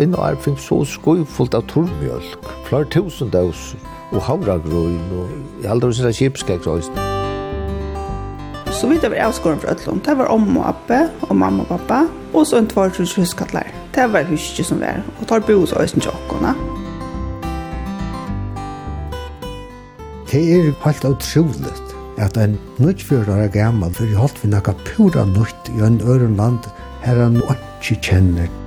ein og er finn så skoj fullt av tormjølk, flere tusen døser, og havragrøyn, og i halde hos en kipskeks. Så vidt jeg var avskåren fra Øtlund, det var om og appe, og mamma og pappa, og så en tvartrus huskattler. Det var huske som var, og tar bo hos Øysten Tjokkona. Det er helt utroligt at en nødfjører er gammel, for jeg holdt vi noe pura nødt i en øren land, her han ikke kjenner.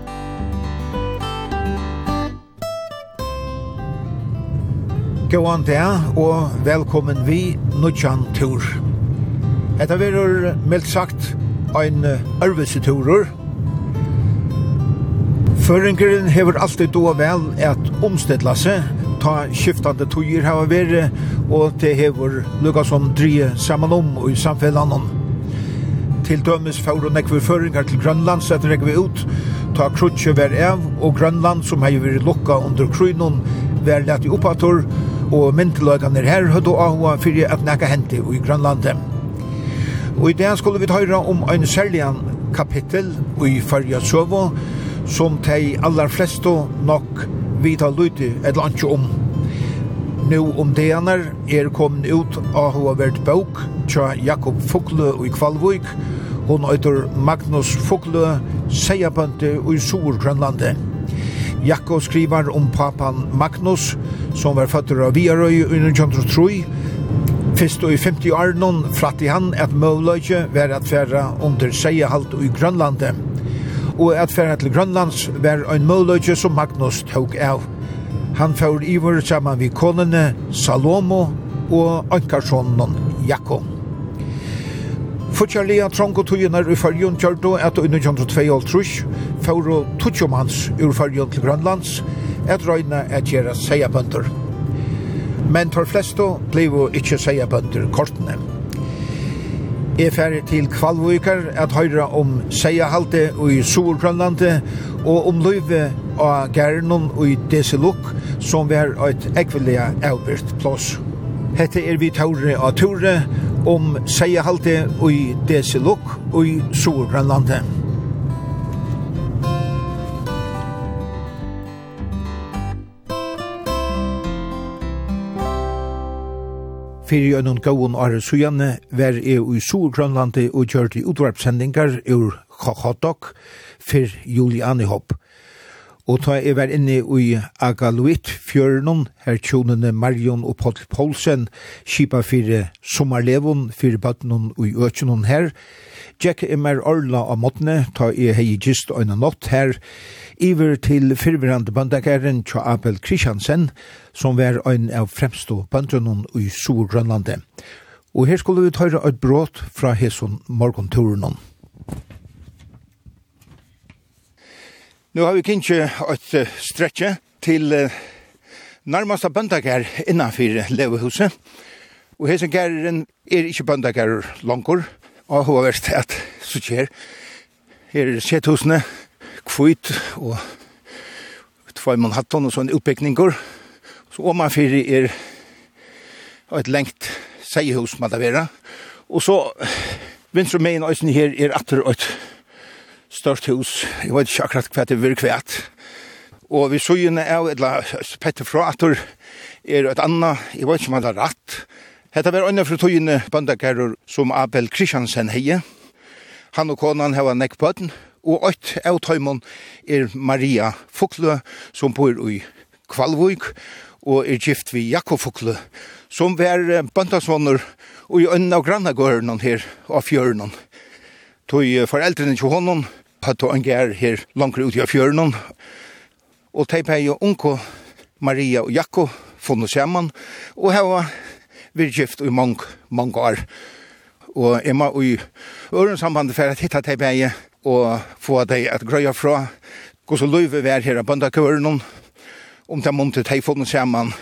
Gåan det, og velkommen vi, Nudjan Tur. Etta verur, meldt sagt, ein ørveseturer. Føringeren hever alltid doa vel at omstedla seg, ta skiftande tøyer hava vere, og det hever lukka som drie saman om og i samfellanon. Til dømes fyrir nekve føringar til Grønland, så etter vi ut, ta krutsje ver av, og Grønland som hei veri lukka under krynon, ver leti oppator, og og myndeløkene her høyde avhåa fyrir at nekka hente i Grønlandet. Og i det skulle vi høyre om en særlig kapittel i Farja Søvo, som de aller fleste nok vita lytte et lantje om. Nå om deaner er kommet ut av hva vært bok tja Jakob Fugle i Kvalvøk. Hon øyter Magnus Fugle, seierbønte i Sorgrønlandet. Jakob skriver om papan Magnus, som var fattur av Viarøy under 1903. Fyrst og i 50 år noen flatt i han at Møvløyke var at færa under seiehalt i Grønlandet. Og at færa til Grønlands var en Møvløyke som Magnus tok av. Han fær ivor saman vi konene Salomo og Ankarssonen Jakob. Fortjarlia trång og tøyene i fyrjon kjørte at under 1902 trus fóru tutsjumans ur fyrjun til Grønlands et røyna et gjerra seiabønder. Men tar flesto blivu ikkje seiabønder kortene. Jeg færre til Kvalvøyker at høyra om seiahalte i Sovergrønlande og om løyve av Gernon og i Desiluk som var et ekvelia avbyrt plås. Hette er vi taure av ture om seiahalte i Desiluk og i Sovergrønlande. Fyrir en gåon are sujane ver e ui Sur-Grønlandi og kjørte utvarpsendingar ur Kokodok for Juliani Hopp. Og ta jeg var inne i Agaluit fjørnen, her tjonene Marion og Paul Poulsen, kipa fire sommerlevon, fire badnen og i her. Jack er mer orla av måttene, ta e hei gist og en her. Iver til fyrverand bandageren Tja Abel Kristiansen, som var en av fremstå bandrenen i Sur-Grønlandet. Og her skulle vi ta et brått fra hesson morgonturen. Nu har vi kanskje et strekje til nærmeste bøndagær innanfor levehuset. Og hese gæren er ikke bøndagær langer, og hun har vært at så kjer. Her er sethusene, kvitt og tveimann hatt og sånne utpekninger. Så omanfyr er et lengt seihus, må det være. Og så, vinstre megin øysen her er atter et størst hus. Jeg vet ikke akkurat hva det virker kvært. Og vi så jo av et Petter Frater er et annet, jeg vet ikke om han har rett. Hetta var anna fra tøyne bøndagerer som Abel Kristiansen heie. Han og konan hava nekk bøtten, og ått av tøymon er Maria Fuklø som bor i Kvalvøyk og er gift vi Jakob Fuklø som var bandasvåner og i øynene av grannagården her av fjøren. Tøy foreldrene til honom, på en gær her langt ut i fjørnen. Og de pei jo unko Maria og Jakko funnet sammen, og her var vi gift i mange, mange år. Og jeg må i ørensambandet for at hitta de pei og få de at grøya fra gå så løyve er her av bandakøren om de måtte de funnet sammen.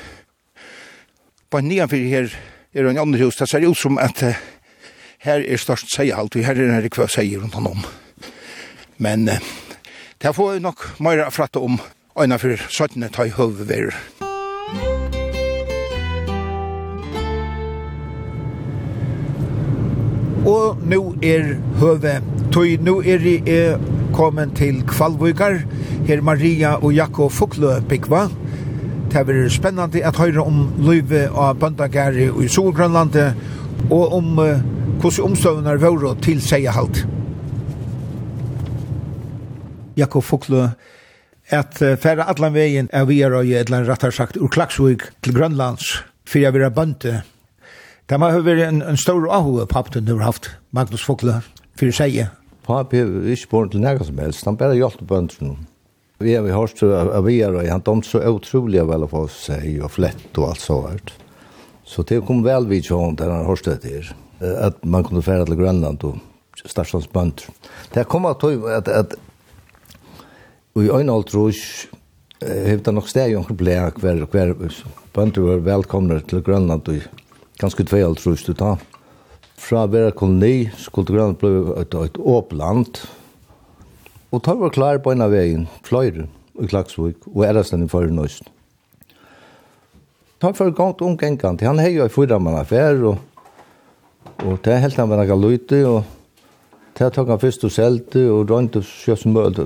På nye fyrir her er en andre hus, det ser ut som at her er størst seihalt, og her er en rekvø seier rundt han om. Men eh, det får jeg nok mer fratte om øyne for 17. tøy høvever. Og nå er høve tøy, nå er det er kommet til Kvalvøygar, her Maria og Jakob Fuklø Bikva. Det blir spennende at høre om løyve av bøndagæri i Solgrønlandet, og om uh, hvordan er våre til seg seierhalt. Jakob Fokle, at uh, færa allan vegin er vi er og et eller rattar sagt ur Klaksvik til Grønlands for jeg vil ha bønte. Det må ha vært en, en stor avhue pappen har haft Magnus Fokle for seg. Pappen har ikke borgen til nægget som helst, han bare hjelpte bøntene. Vi har hørt av vi er og han dom så utrolig vel å få seg og flett og alt så hvert. Så det kom vel vidt sånn der han hørt det til, at man kunne fære til Grønland og starsans bønter. Det kom at, at, at Og i øyne alt rus, hevde det nok steg jonker blei hver, hver, bønder var velkomne til Grønland og ganske tvei alt rus du ta. Fra vera koloni skulle Grønland at et, et åpland, og tar var klar på en av veien, fløyre i Klagsvik, og erastan i for nøysen. Tar for gongt omgengant, han hei jo i fyrra man affær, og, og det helt han var nekka løyte, og Det tok han først og selte og rønte sjøs som møte.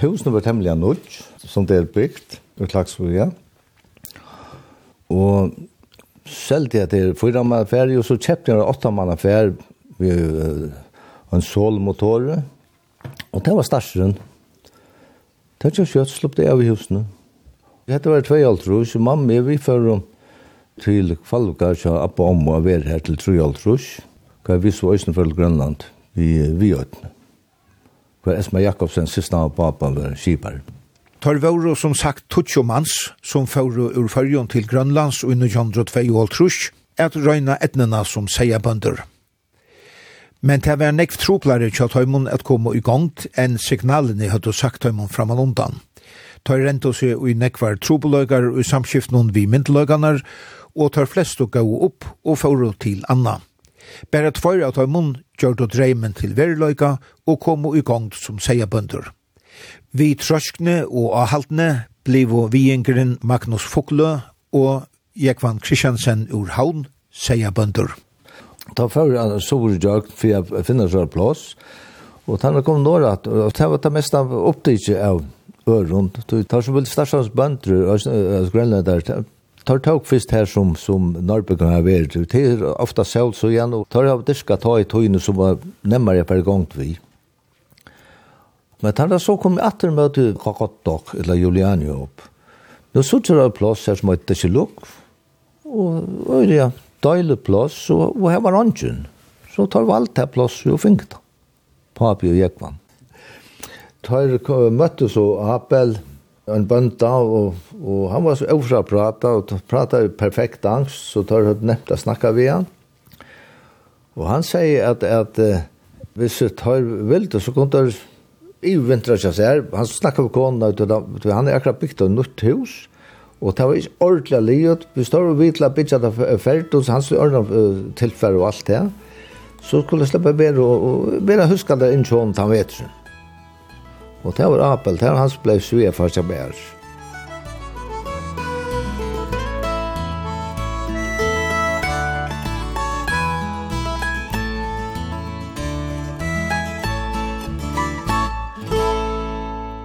Husene var temmelig nødt, som det er bygd, i Klagsvoja. Og selte jeg til fyra mann affær, og så kjøpte jeg åtta mann affær ved en solmotor. Og det var starseren. Det var ikke kjøtt, slupp det av i husene. Hette var tvei alt rus, og mamma er vi for til kvalga, så appa om å være her til tre altrus. Hva vi så øyne for Grønland? vi vi åtne. Hvor Esma Jakobsen sista av papan var skipar. Tar vore som sagt tutsjo mans som fore ur fyrjon til Grønlands og under tvei og Trush at røyna etnena som seia bønder. Men det var nekv troplare kjall tøymon at komme i gongt enn signalene hadde sagt tøymon framan undan. Tar rent oss i nekvar tropeløygar og samskiftnån vi myndløyganar og tar flest og gau opp og fore til anna. Bare tvær av tøymon gjør det dreimen til verløyka og komo i gongt som seia bønder. Vi trøskne og avhaltne blivo viengeren Magnus Foglø og Jekvan Kristiansen ur Havn seia bønder. Ta fyrir en sår jøk for jeg finner sår plass, og tanna kom nåra at det var det mest av opptidse av Ørund. Det tar som vel starsans bønder, Grønlandar, tar tåg fyrst her som, som Norrbyggen har vært. Det er ofta selv så igjen, og tar av diska ta i tøyene som var nemmere per gang vi. Men tar så kom jeg atter med til Kakottok, eller Juliani opp. Nå så tar jeg plass her som heter Kjeluk, og, og det er døylig plass, og, og her var ånden. Så tar vi alt her plass og finket. Papi og Jekvann. Tar møttes og Apel, en bønta, og, og han var så overfra å prate, og prate i perfekt angst, så tar han nevnt å snakke ved han. Og han sier at, at hvis du tar vilt, så kunne du i vintra ikke her, han snakker med kona, han er akkurat bygd av nytt hus, og det var ikke ordentlig livet, vi står og vidla bygd av ferd, og hans ordentlig tilfære og alt det, så skulle jeg slippe bedre, og bedre huskende inn sånn, han vet ikke Og det var Apel, det var hans blei for seg bærs.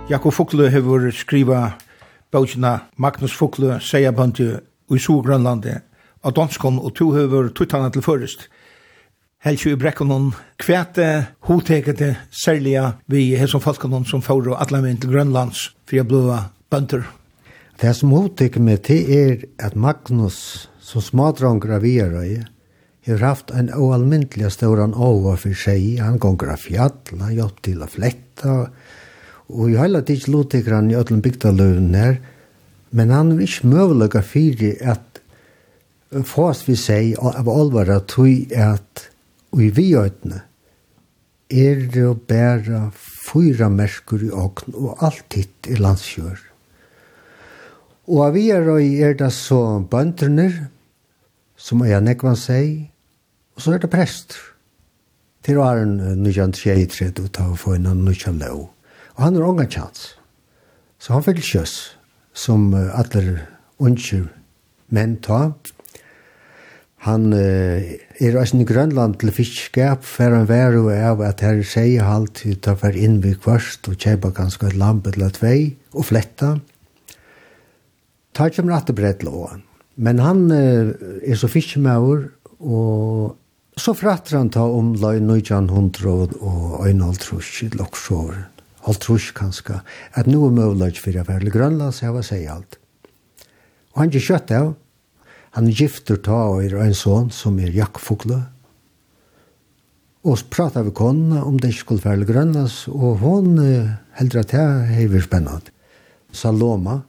Jakob Fokle hefur skriva bøkina Magnus Fokle, Seia Bøntu, i Sogrønlandi, av Donskon, og to hefur tuttana til først. Helst i brekken noen kvæte hodtekete særlige vi her som folk noen som får og alle min til Grønlands for jeg bønder. Det som hodteker med til er at Magnus som smadronger av Vierøy har haft en oalmyndelig stor an over for seg. Han gonger av fjall, han gjort til å fletta. Og i hele tids lodteker han i ødelen bygdaløven her. Men han er ikke møvelig for at fast vi seg av alvor at tog at I viøytene er det å bæra fyra merkur i åkn, og alt hitt i landskjør. Og av viøy er det så bøndrene, som er nekvann seg, og så er det prester. Til å ha en nødjan tjei og ta og få en nødjan lov. Og han har unga tjans. Så han fikk kjøs, som alle unger menn ta, Han uh, er også i Grønland til fiskskap, for han var jo av at her sier halt, ta for inn ved kvørst, og kjøpe ganske et lampe eller tvei vei, og fletta. Ta ikke om rattebrett lån. Men han uh, er så fiskemaur, og så fratter han ta om løy 1900 og øynaltrusk i Loksjåren. Altrusk kanskje, at noe mulig for å være Grønland, så jeg var sier alt. Og han ikke kjøtt av, Han gifter ta og er en son som er jakkfokle. Og så prater vi kona om det ikke skulle være grønnes, og hun heldur at det hever spennende. Saloma,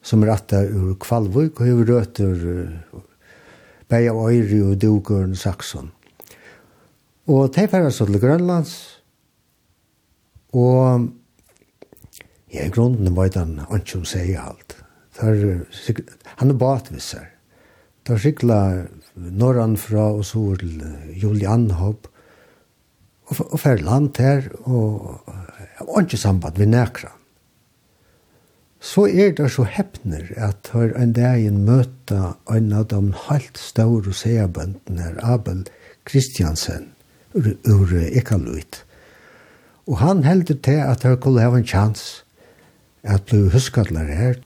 som er atta ur Kvalvøk, og har røter Beia Øyri og Dugurn Saxon. Og de færa så til Grønlands, og ja, i grunden var det han ikke om seg i alt. Der, han er batvisser. Da skikla norran fra og så til Julianhopp, og, og fer land her, og har ikke samband med nekra. Så er det så heppner at her en dag en møte en av de halvt større seabøndene Abel Kristiansen, ur, ur Ekaluit. Og han heldur til at her kunne ha en chans at bli huskadler her,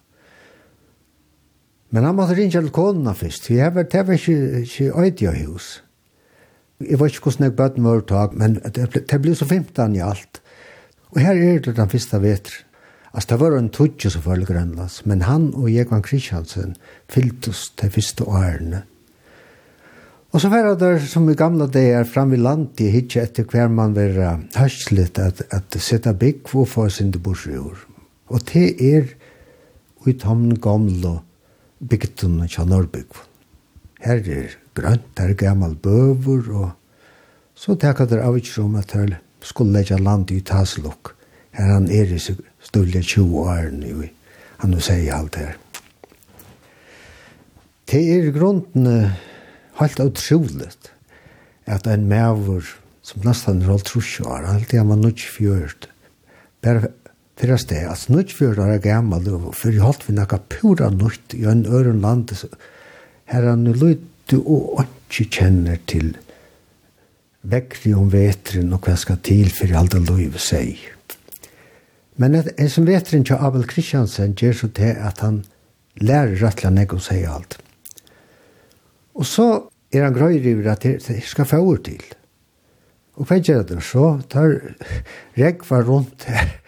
Men han måtte ringe til konene først, for jeg var, det var ikke, ikke øyde av hus. Jeg vet ikke hvordan jeg bøtte meg overtak, men det ble så 15 i alt. Og her er det den første veter. Altså, det var en tutsi som følger Grønlands, men han og Jekvann Kristiansen fyllt oss til første årene. Og så var det der, som i gamle dager, fram i landet, i hittet etter hver man var høstlet at, at sette bygg for å få sin til borsjord. Og det er ut om gamle bygdene kja Norrbygg. Her er grønt, her er gammal bøver, og så teka der av ikke om at her skulle legge land i Taslok. Her han er i stulja 20 år, jo, han nu sier alt her. Det er grunden helt utrolig at en mæver som nesten er alt trusjå alt det han var nødt fjørt, bare Fyrir að det, at Snudfjord er gammal, og fyrir holdt vi nekka pura nutt i en øren land, her er nu og ikke kjenner til vekkri om vetrin og hva skal til fyrir alt det lov seg. Men et, en som vetren til Abel Kristiansen gjør så til at han lærer rettelig nek om seg alt. Og så er han grøyri i at det skal få til. Og hva gjør det så? Tar Rekvar rundt her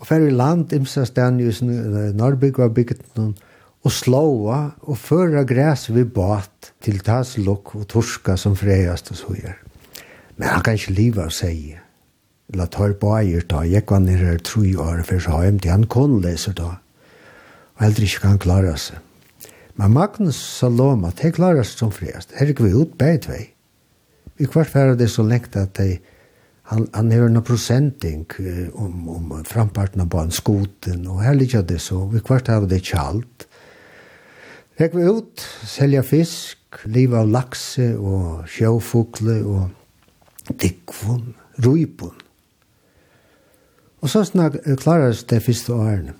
og fer i land imsa stan i Norrbygg og noen og slåa og føra græs vi bat til tas lukk og torska som freiast og så gjør. Men han kan ikke liva av seg. La tar bajer ta, jeg var nere tru år for så hjem til han kun leser da. Og heller ikke kan klara seg. Men Magnus Saloma, de klarer seg som freiast. Her gikk vi ut begge tvei. Vi kvart færa det så lengt at de han han har en procenting om om framparten på en skoten och här ligger det så vi kvart har det chalt. Tek vi ut sälja fisk, leva av laxe och sjöfågel och tikkvon, ruipon. Och så snak klaras det första åren.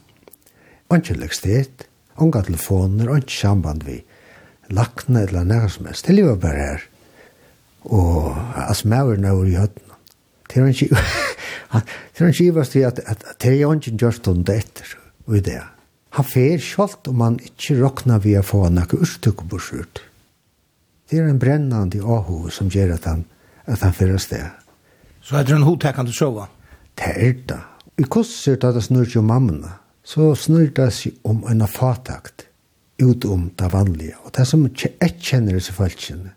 Anke lekstert, anka telefoner, anke samband vi. Lakna eller nærmest, det lever bare her. Og as maur nå i høtten, det er ikke det er ikke ivast til at det er ikke gjørst om det etter og det han fer kjolt om han ikke råkna vi å få noe urstukk på skjort. det er en brennande ahu som gjør at han at han fer sted Så er det en hodtekant du sova? Det er det. I kosser da det snurr jo mammene, så snurr det seg om en fatakt ut om det vanlige. Og det som ikke kjenner disse falskene,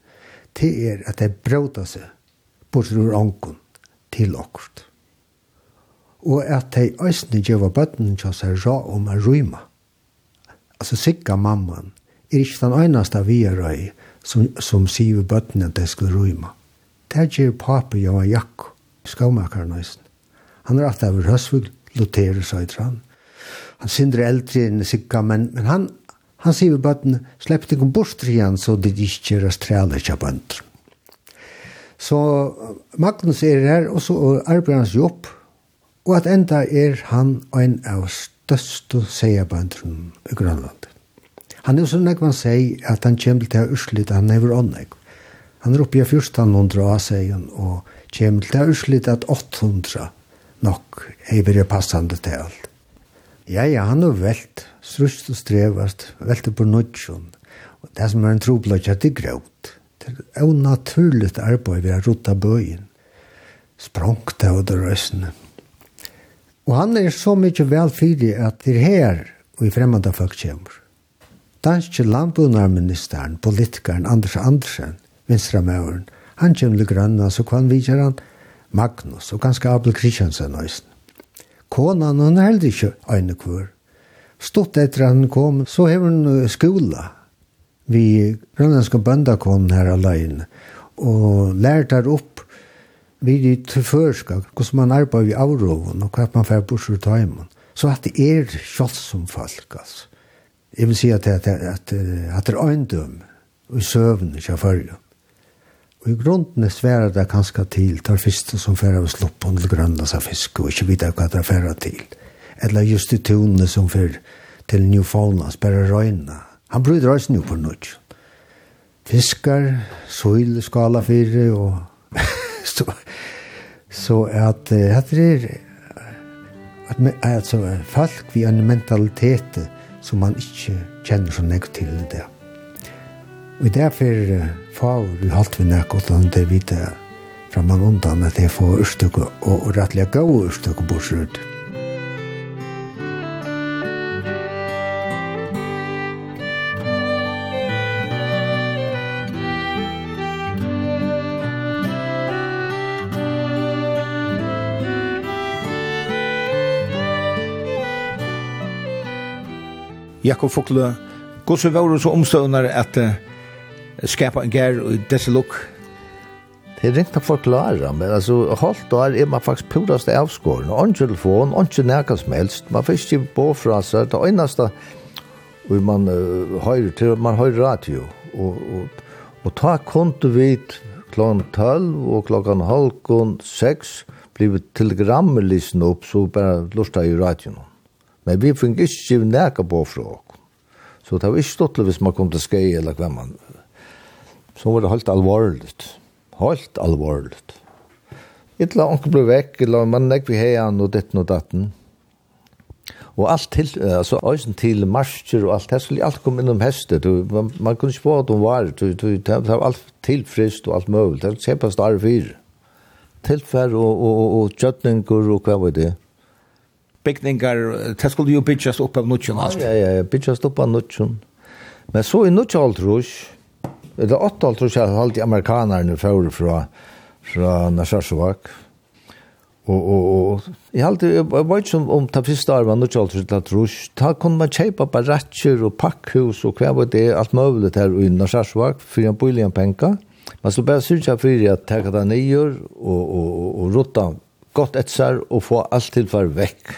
det er at det bråta seg bort ur ånken til okkurt. Og at de øsne gjør bøttene til seg ra om en rymme. Altså sikka mamman er ikke den eneste vi er røy som, som sier bøttene at de skulle rymme. Det gjør papi og jakk, skåmakeren øsne. Han er alltid over høsvig, lotere seg til han. Han synder eldre enn sikka, men, men han, han sier bøttene, slepp deg om bort igjen så det ikke gjør stræler til bøttene. Så Magnus er her, og så arbeider hans jobb. Og at enda er han en av største seierbandrene i Grønland. Han er så sånn man sier at han kommer til å utslitte han never åndeg. Han er oppe i 1400 av seien, og kommer til å utslitte at 800 nok er bare passende til alt. Ja, ja, han er velt, strust og strevast, velt på nødgjøn. Og det som er en troblad, det er grått. Det er jo naturligt arbeid ved å rotta bøyen. Språngte av det røsene. Og han er så mykje velfyrig at det er her og i fremmede folk kommer. Danske landbunarministeren, politikeren Anders Andersen, vinstramøren, han kommer til grønna, så kan vi gjøre han Magnus og ganske Abel Kristiansen også. Konan, hun er heller ikke øyne kvør. Stått etter han kom, så har hun skola, vi grønlandske bønder her alene, og lært her opp vi de tilførska, hvordan man arbeider i avroven, og hva man får bort ut tøymen. Så at det er kjølt som folk, altså. Jeg vil si at det, at, at, at det er øyndom, og i søvn ikke følger. Og i grunden er svære det kanskje til, tar første som fer av sloppen til grønne seg fisk, og ikke vite hva det fer til. Eller just i tunene som fer til Newfoundland, bare røyna, Han brøyder også nu på nødt. Fiskar, søyl, skala fire, og så, så at det er at, altså, folk vi har en mentalitet som man ikke kjenner så negativ til det. Og derfor får vi halte vi nek og det vite fra man undan at jeg får urstykke og og rettelig gode urstykke bortsett. Jakob Fokle, gos så var så omstående at uh, skapa en gær og desse lukk? Det er ringt å forklare, men altså, holdt da er man faktisk purast avskåren. Og ikke telefon, ikke nærkast som helst. Man får ikke bo fra seg. Det eneste og man uh, høyre til, man høyre radio. Og, og, og ta konto vidt klokken 12 og klokken halvkon 6 blir telegrammelisen opp, så bare lortet i radioen. Men vi fikk ikke givet på fra oss. Så det var ikke stått hvis man kom til skei eller hvem man... Så var det helt alvorligt. Helt alvorligt. Et la onkel ble vekk, eller man nekk vi heian og ditten og datten. Og alt til, altså øysen til marsjer og alt, her skulle alt komme innom hestet. Man, man kunne ikke få at hun var, det var alt tilfrist og alt mulig, Det var kjempast arvir. Tilfær og, og, og, og kjøtninger og hva var det bygningar, det skulle jo byggjas upp av nutjon altså. Ja, ja, ja, byggjas upp av nutjon. Men så i nutjon altrus, eller åtta altrus, jeg halte amerikanerne fyrir fra, fra Narsasovak, og, og, og, jeg halte, jeg var ikke som om ta fyrsta arva nutjon altrus til altrus, da kunne man kjeipa baratsjer og pakkhus og hva var det, alt møvlet her i Narsasovak, fyrir en boligen penka, Man skulle bare syrja fyrir at teka det nyer og, og, og, og rotta godt etter og få alt tilfar vekk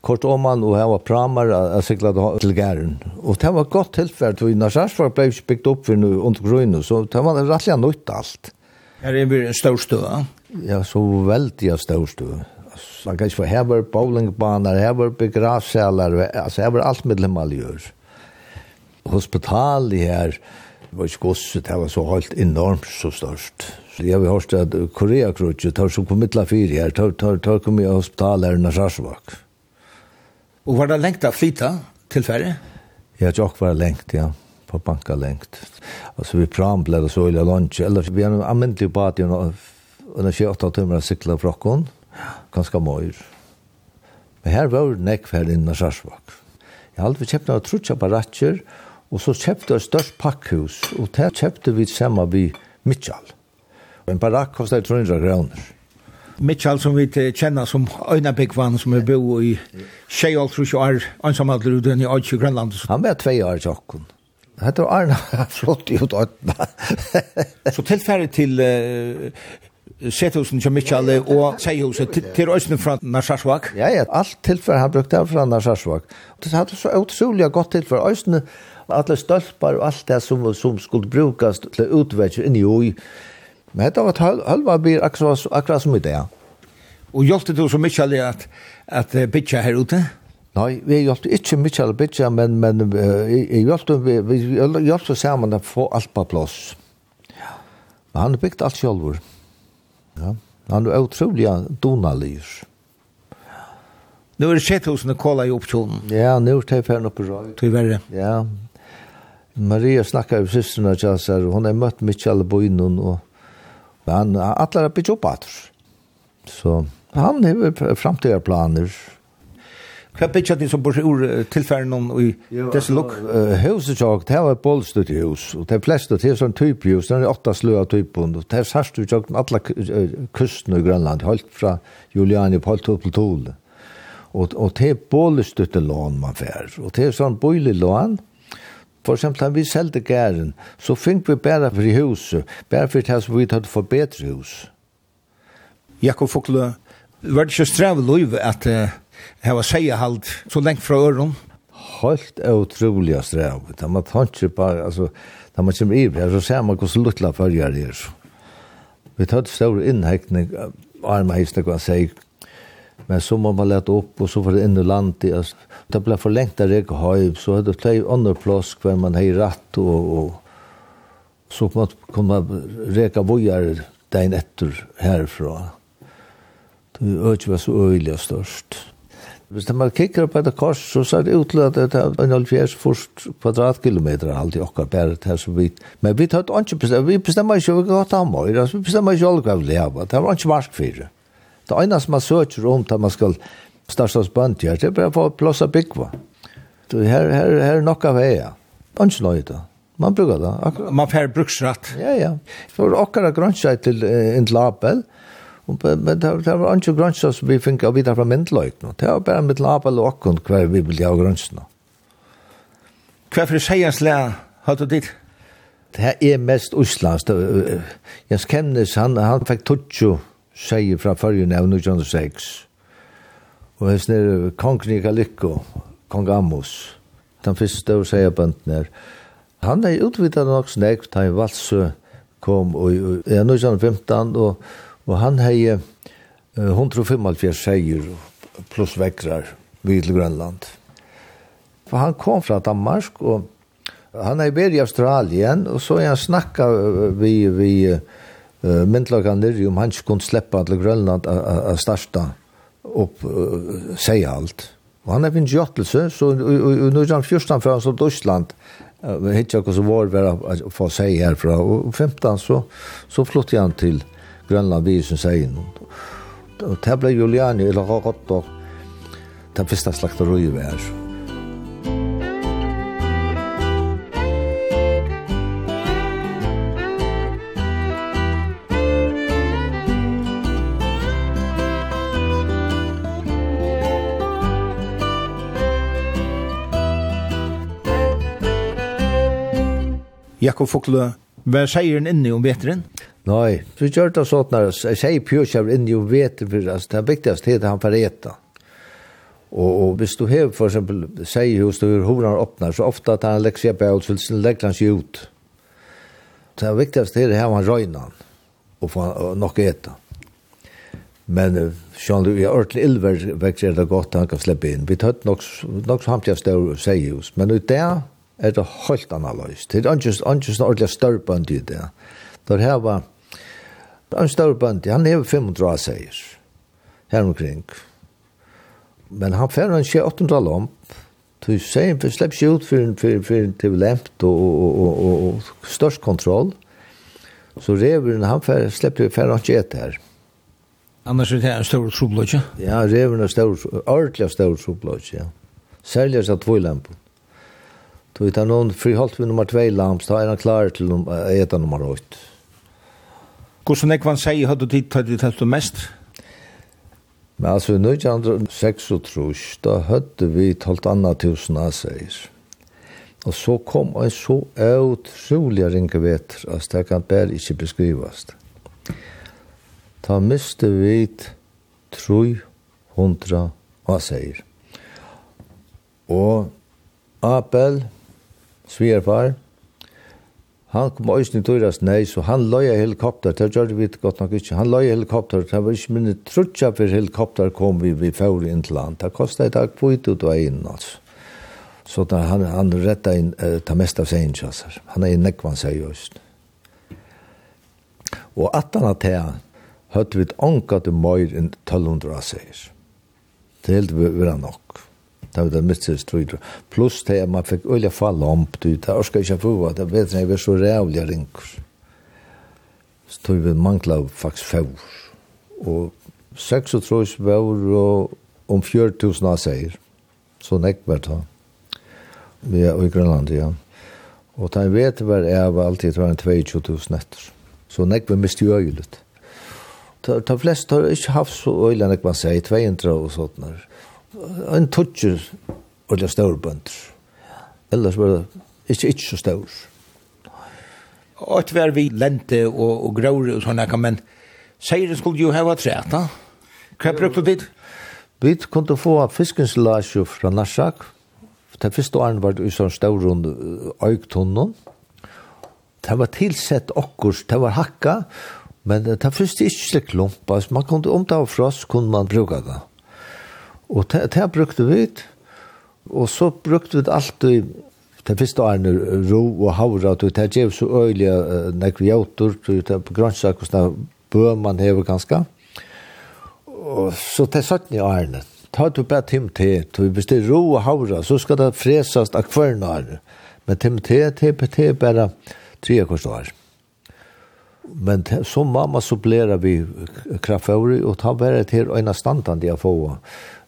kort om man och han var pramar att cykla till gärden. Och det var gott tillfälle till när Sarsvar blev byggt upp för nu under grön så det var rättliga nytt allt. Ja, det en stor stö. Ja, så väldigt stor stö. Man kan ju få häver bowlingbanor, häver begravsalar, alltså häver allt med maljör. Hospital här var ju gosse, det var så helt enormt så störst. Jag har hört att Korea-krutset har så kommit la fyra här, tar kommer i hospital här i Narsasvak. Og var det lengt av flyta til ferie? Ja, Jock var lengt, ja. På banka lengt. Altså vi prambled og så ille lunch. Eller vi har en anvendelig på at under 28 timer av sykla fra okken. Ganske møyr. Men her var det nekk her innan Sarsvak. Jeg hadde vi kjøpt noen trutja baratjer, og så kjøpte jeg størst pakkhus, og der kjøpte vi sammen vi Mitchell. En barakk kostet 300 kroner. Mitchell som vi kjenner som Øynabekvann som er bo i Kjejolf og Kjær, ansamhandler uten i Øyne Grønland. Han var tvei år i Åkken. Hette var Arna flott ut Øyne. Så tilfærdig til Sethusen til Mitchell og Seihuset til Øyne fra Narsarsvak? Ja, ja, alt tilfærdig han brukte fra Narsarsvak. Det hadde så utrolig godt tilfærdig Øyne, alle stølpar og alt det som, som skulle brukast til utvekkje inn i Men det var halva blir akkurat, akkurat som i det. Og hjelpte du så mykje alle at, at bytja her ute? Nei, vi hjelpte ikke mye alle bytja, men, men uh, hjelpte, vi, vi hjelpte sammen å få alt på plass. Ja. Men han bygde alt selv. Ja. Han er utrolig donalyr. Nu er det sett hos Nikola i opptjonen. Ja, nu er det ferdig oppe røy. Tog verre. Ja. Maria snakkar jo systerna til oss her, og hun har møtt Michael alle bøynen, og Men alla er byggt opp at. Så han har framtida planer. Hva byggt at de som bor ur tilfæren om i desse lukk? Huset tjokk, det var et bollstutt hus, og de fleste til sånn type hus, det er åtta sløa typen, og det er sørst ut tjokk, alle kustene i Grønland, holdt fra Juliani på holdt opp til Tole. Og, og det er bollstutt lån man fær, og det er sånn bolig lån, For eksempel, da vi selte gæren, så fikk vi bare for i huset, bare for det som vi tatt for bedre hus. Jakob Fokle, var det ikke strev lov at uh, her var seierhald så lengt fra øren? Helt utrolig strev. Da man tanker bare, altså, da man kommer i her, så ser man hvordan luttla følger her. Vi tatt stor innhekning, arma hista, hva sier, Men så må man lete opp, og så får det inn i landet. Alltså, det ble for lengt där jag har så hade det flere andre plass hver man har rett, og, og så kom man kunna reka bojar den etter herfra. Det ökar ikke så øyelig og størst. Hvis man kikker på et kors, så ser det ut til at det er en halvfjers først kvadratkilometer alltid, i okkar bæret her så vidt. Men vi tar ikke bestemt, vi bestemmer ikke hva vi kan ta med, vi bestemmer ikke hva vi lever, det var ikke mark for det. Det ene som man søker om til man skal starta oss bønt her, det er bare for å plåse byggva. Her, her, her er nok av veia. Ikke noe da. Man bruker det. Akkurat. Man får bruksrett. Ja, ja. For akkurat grønnsjøy til en label, men det var ikke grønnsjøy som vi fikk av videre fra myndløyt. Det var bare mitt label og akkurat hver vi ville ha grønnsjøy. Hva for jeg slik, har du dit? Det her er mest Øslands. Jens Kemnes, han, han fikk 20 seier fra førjen av 1906. Og hans nere kongen i Kalikko, kong Amos, den første større seier bønden her. Han er utvidet nok snakk, han valse kom i 1915, og, og han hei 175 seier pluss vekrar vid til Grønland. For han kom fra Danmark, og han er i Australien, og så er han snakka vi, vi, vi Uh, Myndlagan nirri om han ikke kunne slippe til Grønland å starta opp uh, seg alt. Og han er finnes gjøttelse, så nå er han fyrstand før han stod Østland, uh, hittar hva som var vera å få seg herfra, og 15 så, så flyttet han til Grønland vi som seg inn. Og det ble Juliani, eller Rottor, det første slakteriet vi her. Jakob Fokle, hva sier han inni om veteren? Nei, vi gjør det sånn når jeg sier pjørkjøver inni om veteren, for altså, det viktigste er det han får ete. Og, og hvis du har for eksempel sier hos du hvordan han åpner, så ofte at han legger seg på ut, så legger han seg ut. Det viktigste er det her han røyner han, og får nok ete. Men sjøn du er ordentlig ilver vekker det godt han kan slippe inn. Vi tatt nok, nok samtidig større sier hos, men ut der, er det helt annerledes. Det er ikke en ordentlig større bønd i det. Det her var en større bønd, han er 500 seier her omkring. Men han fer en 800 lomp, Du sier, for slipper ikke ut for, for, for til lempt og, og, og, og, og størst kontroll. Så reveren, han fer, slipper jo fer han ikke et her. Annars er det en stor troblodje? Ja, reveren er stor, ordentlig stor troblodje, ja. Særlig er det två lempen. Då är det någon friholt vid nummer 2 lams, då är han klar till att äta nummer 8. Hvordan är det man sier Har du tid til det du mest? Men altså, i 1936, da hadde vi talt anna tusen av seg. Og så kom en så utrolig ringe vetter, at det kan bare ikke beskrivas. Da miste vi 300 av seg. Og Abel, svigerfar. Han kom også i tøyras nei, så han løy helikopter, det gjør vi godt nok ikke. Han løy helikopter, det var ikke minne trutja for helikopter kom vi vi fjord inn til land. Det kostet i dag på ut og inn, altså. Så da han, han rettet inn uh, ta mest av seg altså. Han er i nekvann seg øysen. Og at han har tatt, høyt vi et anka til møyr enn 1200 seier. Det er helt vera nok. Da var det mitzis trøyder. Pluss det at man fikk øyla fall om, du, det orska ikke få, det vet jeg, jeg var så rævlig rinker. Så tog vi mangla faktisk fjord. Og 36 fjord og om 4000 av seier. Så nekk var det. Vi er i Grønland, ja. Og da jeg vet var jeg var alltid var en 22.000 etter. Så nekk var mest jo øyelig. De fleste har ikke haft så øyelig nekk man sier, 200 og sånt en tutcher og det stor bønder. Ellers var det ikke, ikke så stor. Og et vær vi lente og, og grøyre og sånne, men seieren skulle jo hava træt, da? Hva brukte du dit? Vi kunne få fiskens lasje fra Narsak. Det første åren var det i sånn stor runde øyktunnen. Det var tilsett okkurs, det var hakka, men det første ikke slik klumpa. Man kunne omta av frost, kunne man bruka det. Og det, det brukte vi, og så brukte vi alltid Det første årene ro og havra, og det gjør så øyelig uh, nekvjautur, og det er på grønnsak hvordan bø man hever ganske. Og så det satt ni årene. Ta du bare tim te, det er ro og havra, så skal det fresast av hver årene. Men tim te, te, te, bare tre kors år. Men som mamma så blera vi kraftfavri, og ta bare til øyne standan de har fått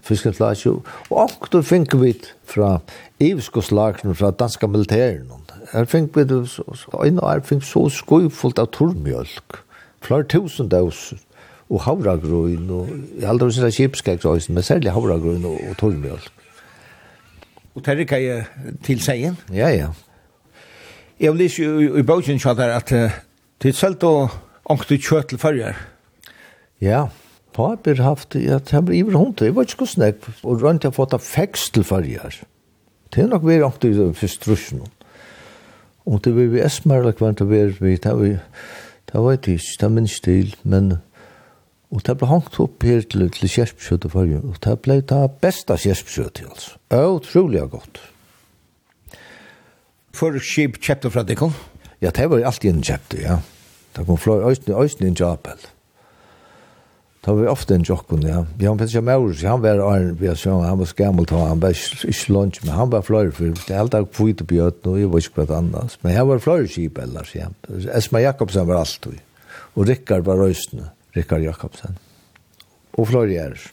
fiskeflasje, og åkter finner vi fra Iveskoslagene, fra danska militæren. Her finner vi det, en og her finner så skuifullt av tormjølk, flere tusen dauser, og havragrøyn, og jeg aldri har sett kjipskeggsøysen, men særlig havragrøyn og, og tormjølk. Og det ikke jeg til seien? Ja, ja. Jeg vil ikke i, bøkken kjøtt her at uh, det er selv å ångte kjøtt til førjer. Ja. Papir haft det, jeg har iver hundt, jeg var ikke hos nek, og rundt jeg fått av fekstel farger. Det er nok vært åkt i den første. Og det vil vi esmerlig kvendt å være vi, det vi, det var ikke, det minns til, men og det ble hangt opp her til, til kjerpskjøttet farger, og det ble det beste kjerpskjøttet, altså. Utrolig godt. For skip kjøpte fra deg kom? Ja, det var alltid en kjøpte, ja. Det kom fra Øystein, Øystein Jabel. Ja tar vi ofte en jokkun, ja. Vi Bjørn Pettersson Maurus, han var Arne Bjørnsson, han var skammel, han var ikke lunch, men han var fløyre, for det er alt av kvitt og bjøt, og jeg var ikke hva annars. Men han var fløyre kjip ellers, ja. Esma Jakobsen var alt, og Rikard var røysene, Rikard Jakobsen. Og fløyre er.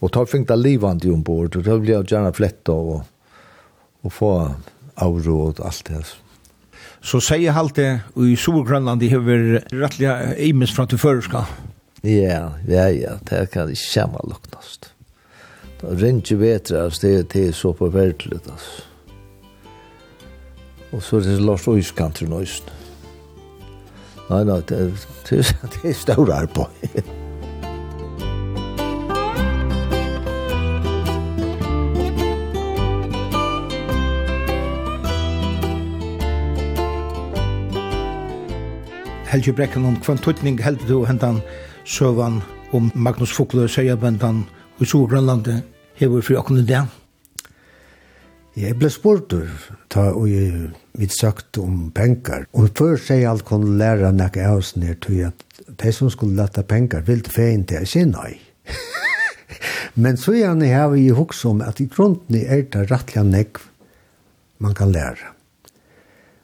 Og tar fengt av livandi ombord, og da blir jeg gjerne flett av, og, og få avro og alt det. Så sier halte, og i Solgrønland, de har vært rettelig imens fra til førerskap. Ja, ja, ja, det kan ikke kjemme luknast. Det er ikke bedre, altså, det er til så på verdelig, altså. Og så er det Lars Øyskant til nøysen. Nei, nei, det er, det er større arbeid. Helge Brekken, om kvantutning heldur du hentan søvann om Magnus Fokle, og Søyabendan i Storgrønlandet hever fri akkurat det. Jeg ble spurt ta og jeg vidt sagt om penger. Og før seg alt kunne lære nek av oss ned til at de som skulle lette penger ville feien til jeg sier nei. Men så gjerne har vi hoks om at i grunden er det rettelig nek man kan lære.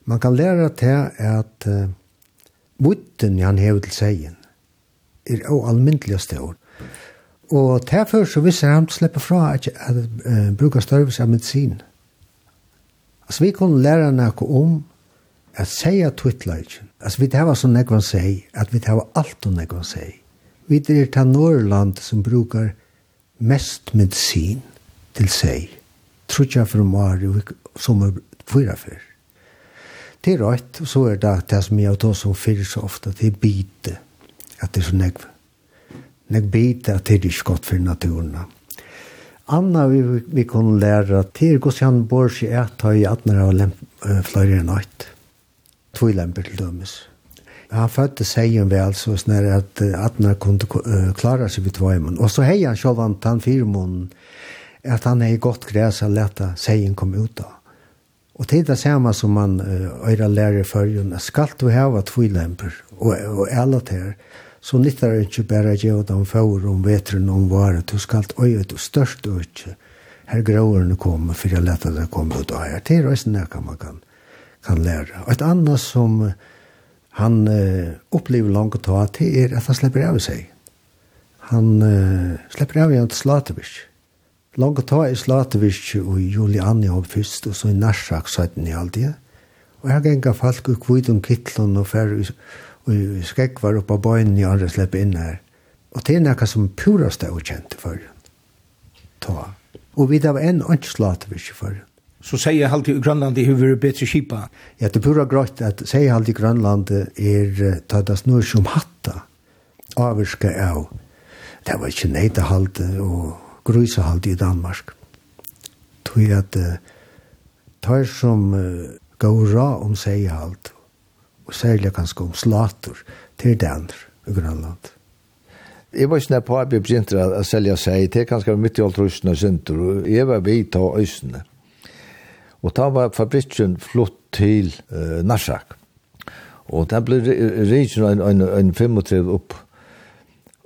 Man kan lære til at uh, vutten han hever til seien er jo almindelig stor. Og derfor så visste han slippe fra at, jeg uh, bruker størrelse av medisin. Altså vi kunne lære noe om at seia tvittleitjen. Altså vi tar så nekvann seg, at vi tar alt om nekvann seg. Vi er til Norrland som brukar mest medicin til seg. Trudja for Mari som sommer fyra fyr. Det er rett, og så er det det som jeg tar som fyrir så ofte, det er bite at det er så nekv. Nekv bit at det er ikke godt for naturen. Anna vi, vi kunne lære til hvordan bor seg et har i 18 år og fløyre i natt. Tvoi lemper til dømes. Han fødte seien vel, så snar at 18 år kunne klara seg vid tvoi Og så hei han sjål vant han fire måneden at han hei godt græs og leta seien kom ut av. Og til det samme som man øyre lærer i førjen, skal du hava tvilemper og, og alle til så nyttar det ikke bare gjøre dem for om vetren om vare. Du skal øye det størst og ikke. Her gråerne kommer, for jeg lette det komme ut av her. Det er også noe man kan, kan lære. Og et annet som han uh, opplever langt å ta til er at han slipper av seg. Han uh, slipper av igjen til Slatevisk. Langt å ta i Slatevisk og Juliani opp først, og så i Narsak satt den i alt det. Og jeg ganger folk og kvitt om kittlene og færre og skrekk var oppe av bøyen i andre slipper inn her. Og det er noe som purast er ukjent i førjen. Ta. Og vi da var en ønsklate vi ikke førjen. Så sier jeg alltid i Grønland det har bedre kipa. Ja, det er pura grått at sier jeg alltid i Grønland er tatt av snur som hatta avvirka av. Det var ikke neite halte og grusa halte i Danmark. Tog at uh, tar som uh, gav ra om sier halte og særlig kanskje om slater til daner i Grønland. Jeg var ikke nær på at jeg begynte å selge seg, det er kanskje midt i alt russene og synter, og jeg var vidt av øsene. Og da var fabrikken flott til uh, Narsak. Og da ble region en, en, en 35 opp,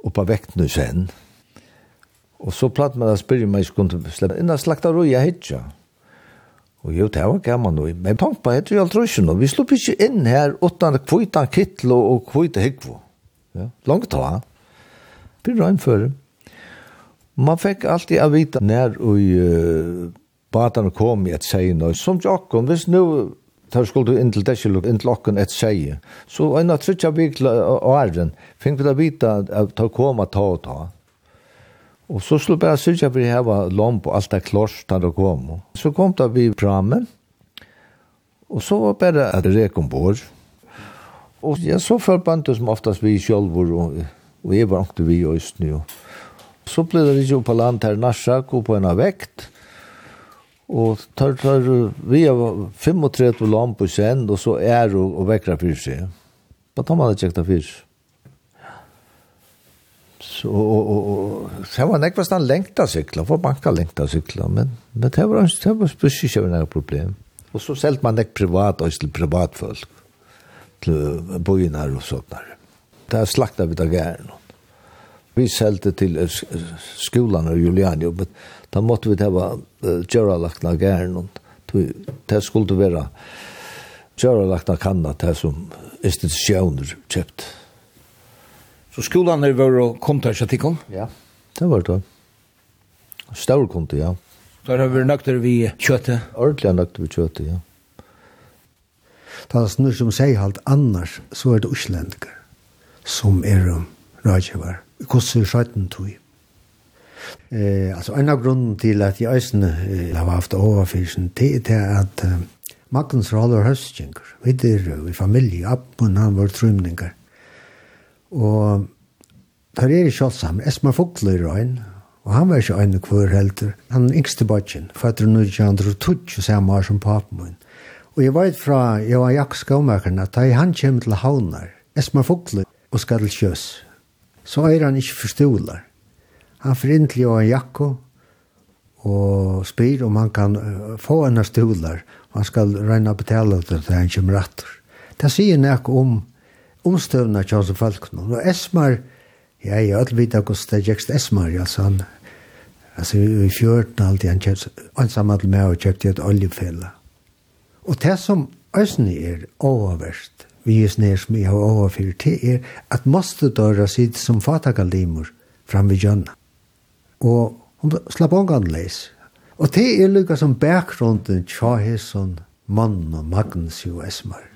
opp av vektene sen. Og så platt man å spørre meg om jeg skulle slippe inn og slakta roi røya hitja. Og jo, det var gammel noe. Men pampa heter jo alt røsjen, og vi slupp ikke inn her utan kvita kittel og kvita hyggvo. Ja, langt ta. Vi røyn før. Man fikk alltid å vite når og uh, badene kom i et seie nå. Som Jakob, hvis nå tar skulle du inn til deskel og inn til okken et seie, så en av trutja vikla åren, fikk vi da vite at ta koma ta og ta. Og så skulle bare sørge for å heve lamp og alt er klors da det kom. Så kom da vi framme, og så var bare at det rek ombord. Og jeg så forbandt som oftast vi selv, og, og jeg var ikke vi i Østny. Så ble det ikke på land her narsak og på en av vekt. Og tar, tar, vi har 35 lamp og send, og så er og, og vekker fyrt seg. Bare tar man det kjekta fyrt og, og, og det var nekvast han lengta sykla, for banka lengta sykla, men, men det var, det var spusik ikke noe problem. Og så selt man nek privat, og til privatfolk, til bojinar og sånnar. Det er slakta vi da gæren. Vi selte til skolan og Juliani, men da måtte vi teva uh, gjøralakna gæren, og det skulle være gjøralakna kanna, det som institusjoner kjøpte Så skolan er vår og kom til Kjatikon? Ja, det var det. Stor kom ja. Der har vi nøkter vi kjøttet? Ordentlig nøkter vi kjøttet, ja. Det er snur som sier alt annars, så er det uslendinger som er um, rådgjøver. Hvordan er skjøtten tog? Eh, altså, en av grunnen til at jeg øsene eh, har haft overfyrsen, det er at eh, Magnus Raller Høstjenker, vi er i familie, Abben, han var trymninger. Og der er ikke alt sammen. Esmer Fogler i røyn, og han var ikke øyne kvør helter. Han yngste bøtjen, fatter nu ikke andre tutsk, og samme år som papen min. Og jeg vet fra Johan Jakob Skåmakeren at da han kommer til havnar, Esmer Fogler og skal til kjøs, så er han ikke forstoler. Han får inn til Johan Jakko, og spyr om han kan få henne stoler, og han skal regne å betale det til han kommer atter. Det sier nek om omstøvna til hans folk. nå. Og Esmar, ja, jeg har alltid vidt hvordan det gikk Esmar, ja, så han, altså i fjørten alltid, han kjøpt, han sammen med meg og kjøpte et oljefelle. Og det som øsne er oververst, vi er sned som jeg har overfyrt, det er at måste døra sitt som fatakalimor fram ved Jonna. Og hun slapp ångan leis. Og det er lykka som bakgrunden tja hesson mann og Magnus jo Esmar.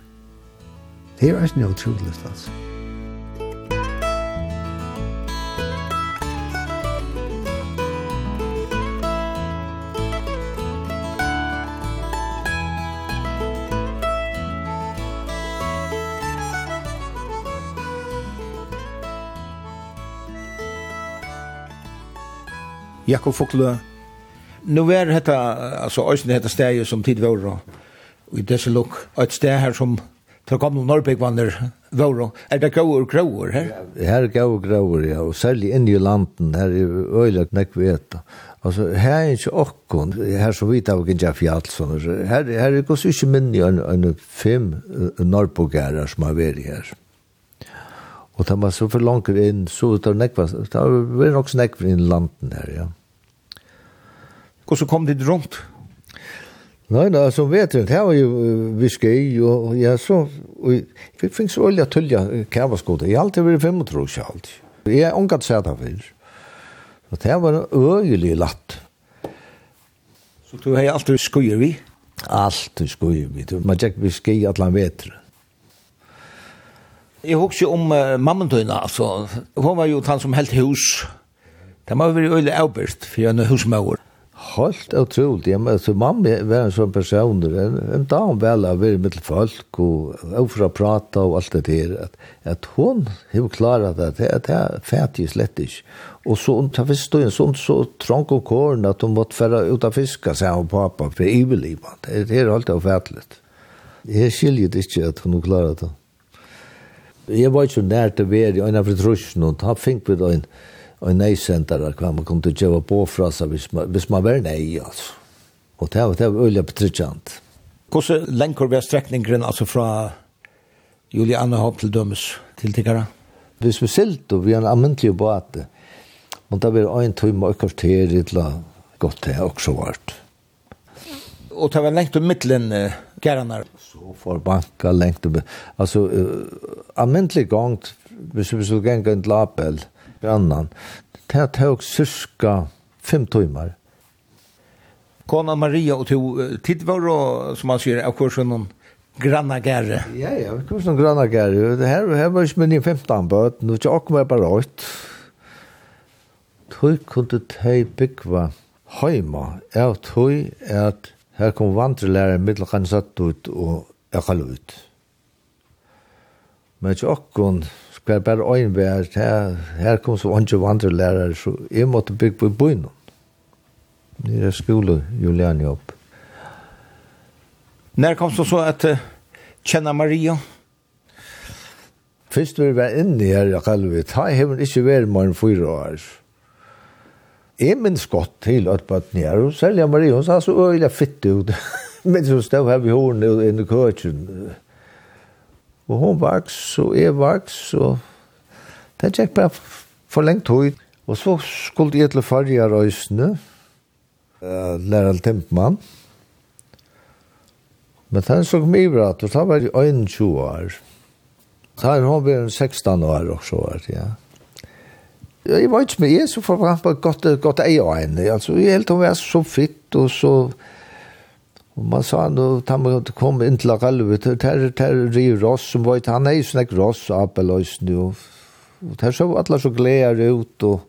Det er ikke noe utrolig altså. Jakob Foklø. Nu er dette, altså, også dette stedet som tid var, og i disse lukk, et sted her som Så kom noen norrbygvanner våre. Er det grauer og grauer her? Her er grauer og ja. Og særlig inne i landen, her er øyelagt nekk vi et. Altså, her er ikke okkon, her som vidt av fjall, sånn. Her, her er gos ikke minne enn en fem norrbygvanner som har vært her. Og da man så for langt inn, så det er nekva, det er nok nekva inn i landen her, ja. Og så kom det rundt? Nei, nei, som vet det, var jo viske i, og ja, så, og jeg finnes olja tullja kævaskoda, jeg har alltid vært fem og 35 sjalt. Jeg er omgatt sæta fyrir. Og det var øyelig latt. Så du har alltid skuier vi? Alltid skuier vi, man tjekk viske i allan vetre. Jeg husker om uh, mammen mammentøyna, altså, hun var jo han som helt hus. Det må jo veldig øyelig avbørst, for jeg er husmauer. Helt utroligt. ja, men så mamma var en sån person en, en dam väl av er med folk och ofra prata och allt det där att att hon har klarat det att det är färdigt slettigt. Och så hon tar visst en sån så trång och korn att hon vart färra ut av fiska så hon pappa för överlevnad. Det är helt ofärligt. Jag skiljer det inte att hon klarat det. Jag var ju nära till värd i en av förtrusjonen. Han fick vid en og nei sentar hva man kom til å gjøre på fra seg hvis man, hvis man var nei, altså. Og det var, det var øyelig betryggende. Hvordan lenker vi strekningen altså fra Julianehavn til dømes til tiggere? Hvis vi silt og vi er en amentlig båt, og da blir det en tøyme og kvarter i godt det også vart. Og det var lengt om midtelen uh, gærene? Så for banka lengt om, altså uh, amentlig gang, hvis vi skulle gjenga en label, grannan. Det tog cirka fem timmar. Kona Maria och to tid var då som man säger av kursen grannagärre. Ja, ja, vi kom granna grannagärre. Det här, här var ju min 15 böt. Nu tjocka kom jag bara åt. Tog kunde ta byggva heima. Jag tog att här kom vandrelärare mittelkan satt ut och jag kallade ut. Men tjocka kunde hver bare øyn vær, her, her kom så andre vandrelærer, så jeg måtte bygge på byen. Det er skole, Julian jobb. Når kom så så at uh, kjenne Maria? Først vi var inne her i Kalvet, har jeg hever ikke vært mer enn fyra år. Jeg minns godt til at bøtten her, og særlig Maria, hun sa så øyla fitt ut. Men så stod her ved hårene og inn i køkken. Og hun vaks, og jeg vaks, og det gikk bare for lengt høyt. Og så skulle jeg til farge røysene, uh, Lærald Tempmann. Men han så kom i og da var jeg 21 år. Da er hun vært 16 år også, ja. Jeg var ikke med, jeg så forbrandt på godt, godt ei og en. Altså, jeg helt hun var så fitt, og så... Og man sa nu, da man kom inn til Akalvet, og der er Rio Ross, som var han er jo sånn ikke Ross, Apeløysen, og, og der så alle så gleder ut, og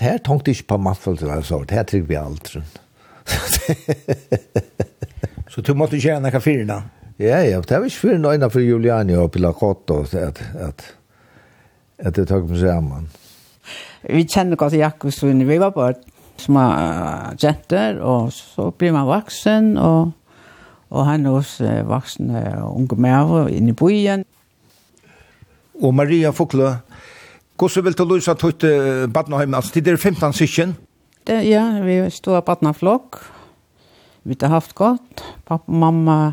der tenkte ikke på maffel til hans år, der trygg vi aldri. Så du måtte ikke gjerne hva da? Ja, ja, det var ikke fyrir innan for Juliani og Pilakotto, at, at, at det tok meg sammen. Vi kjenner godt Jakobsson, vi var bort, små jenter, og så blir man vaksen, og, og han er også vaksen unge med inne i byen. Og Maria Fokle, hvordan vil du løse at du badneheimen? Altså, det er 15 sikken? Det, ja, vi stod på badneflokk. Vi har haft godt. Pappa og mamma,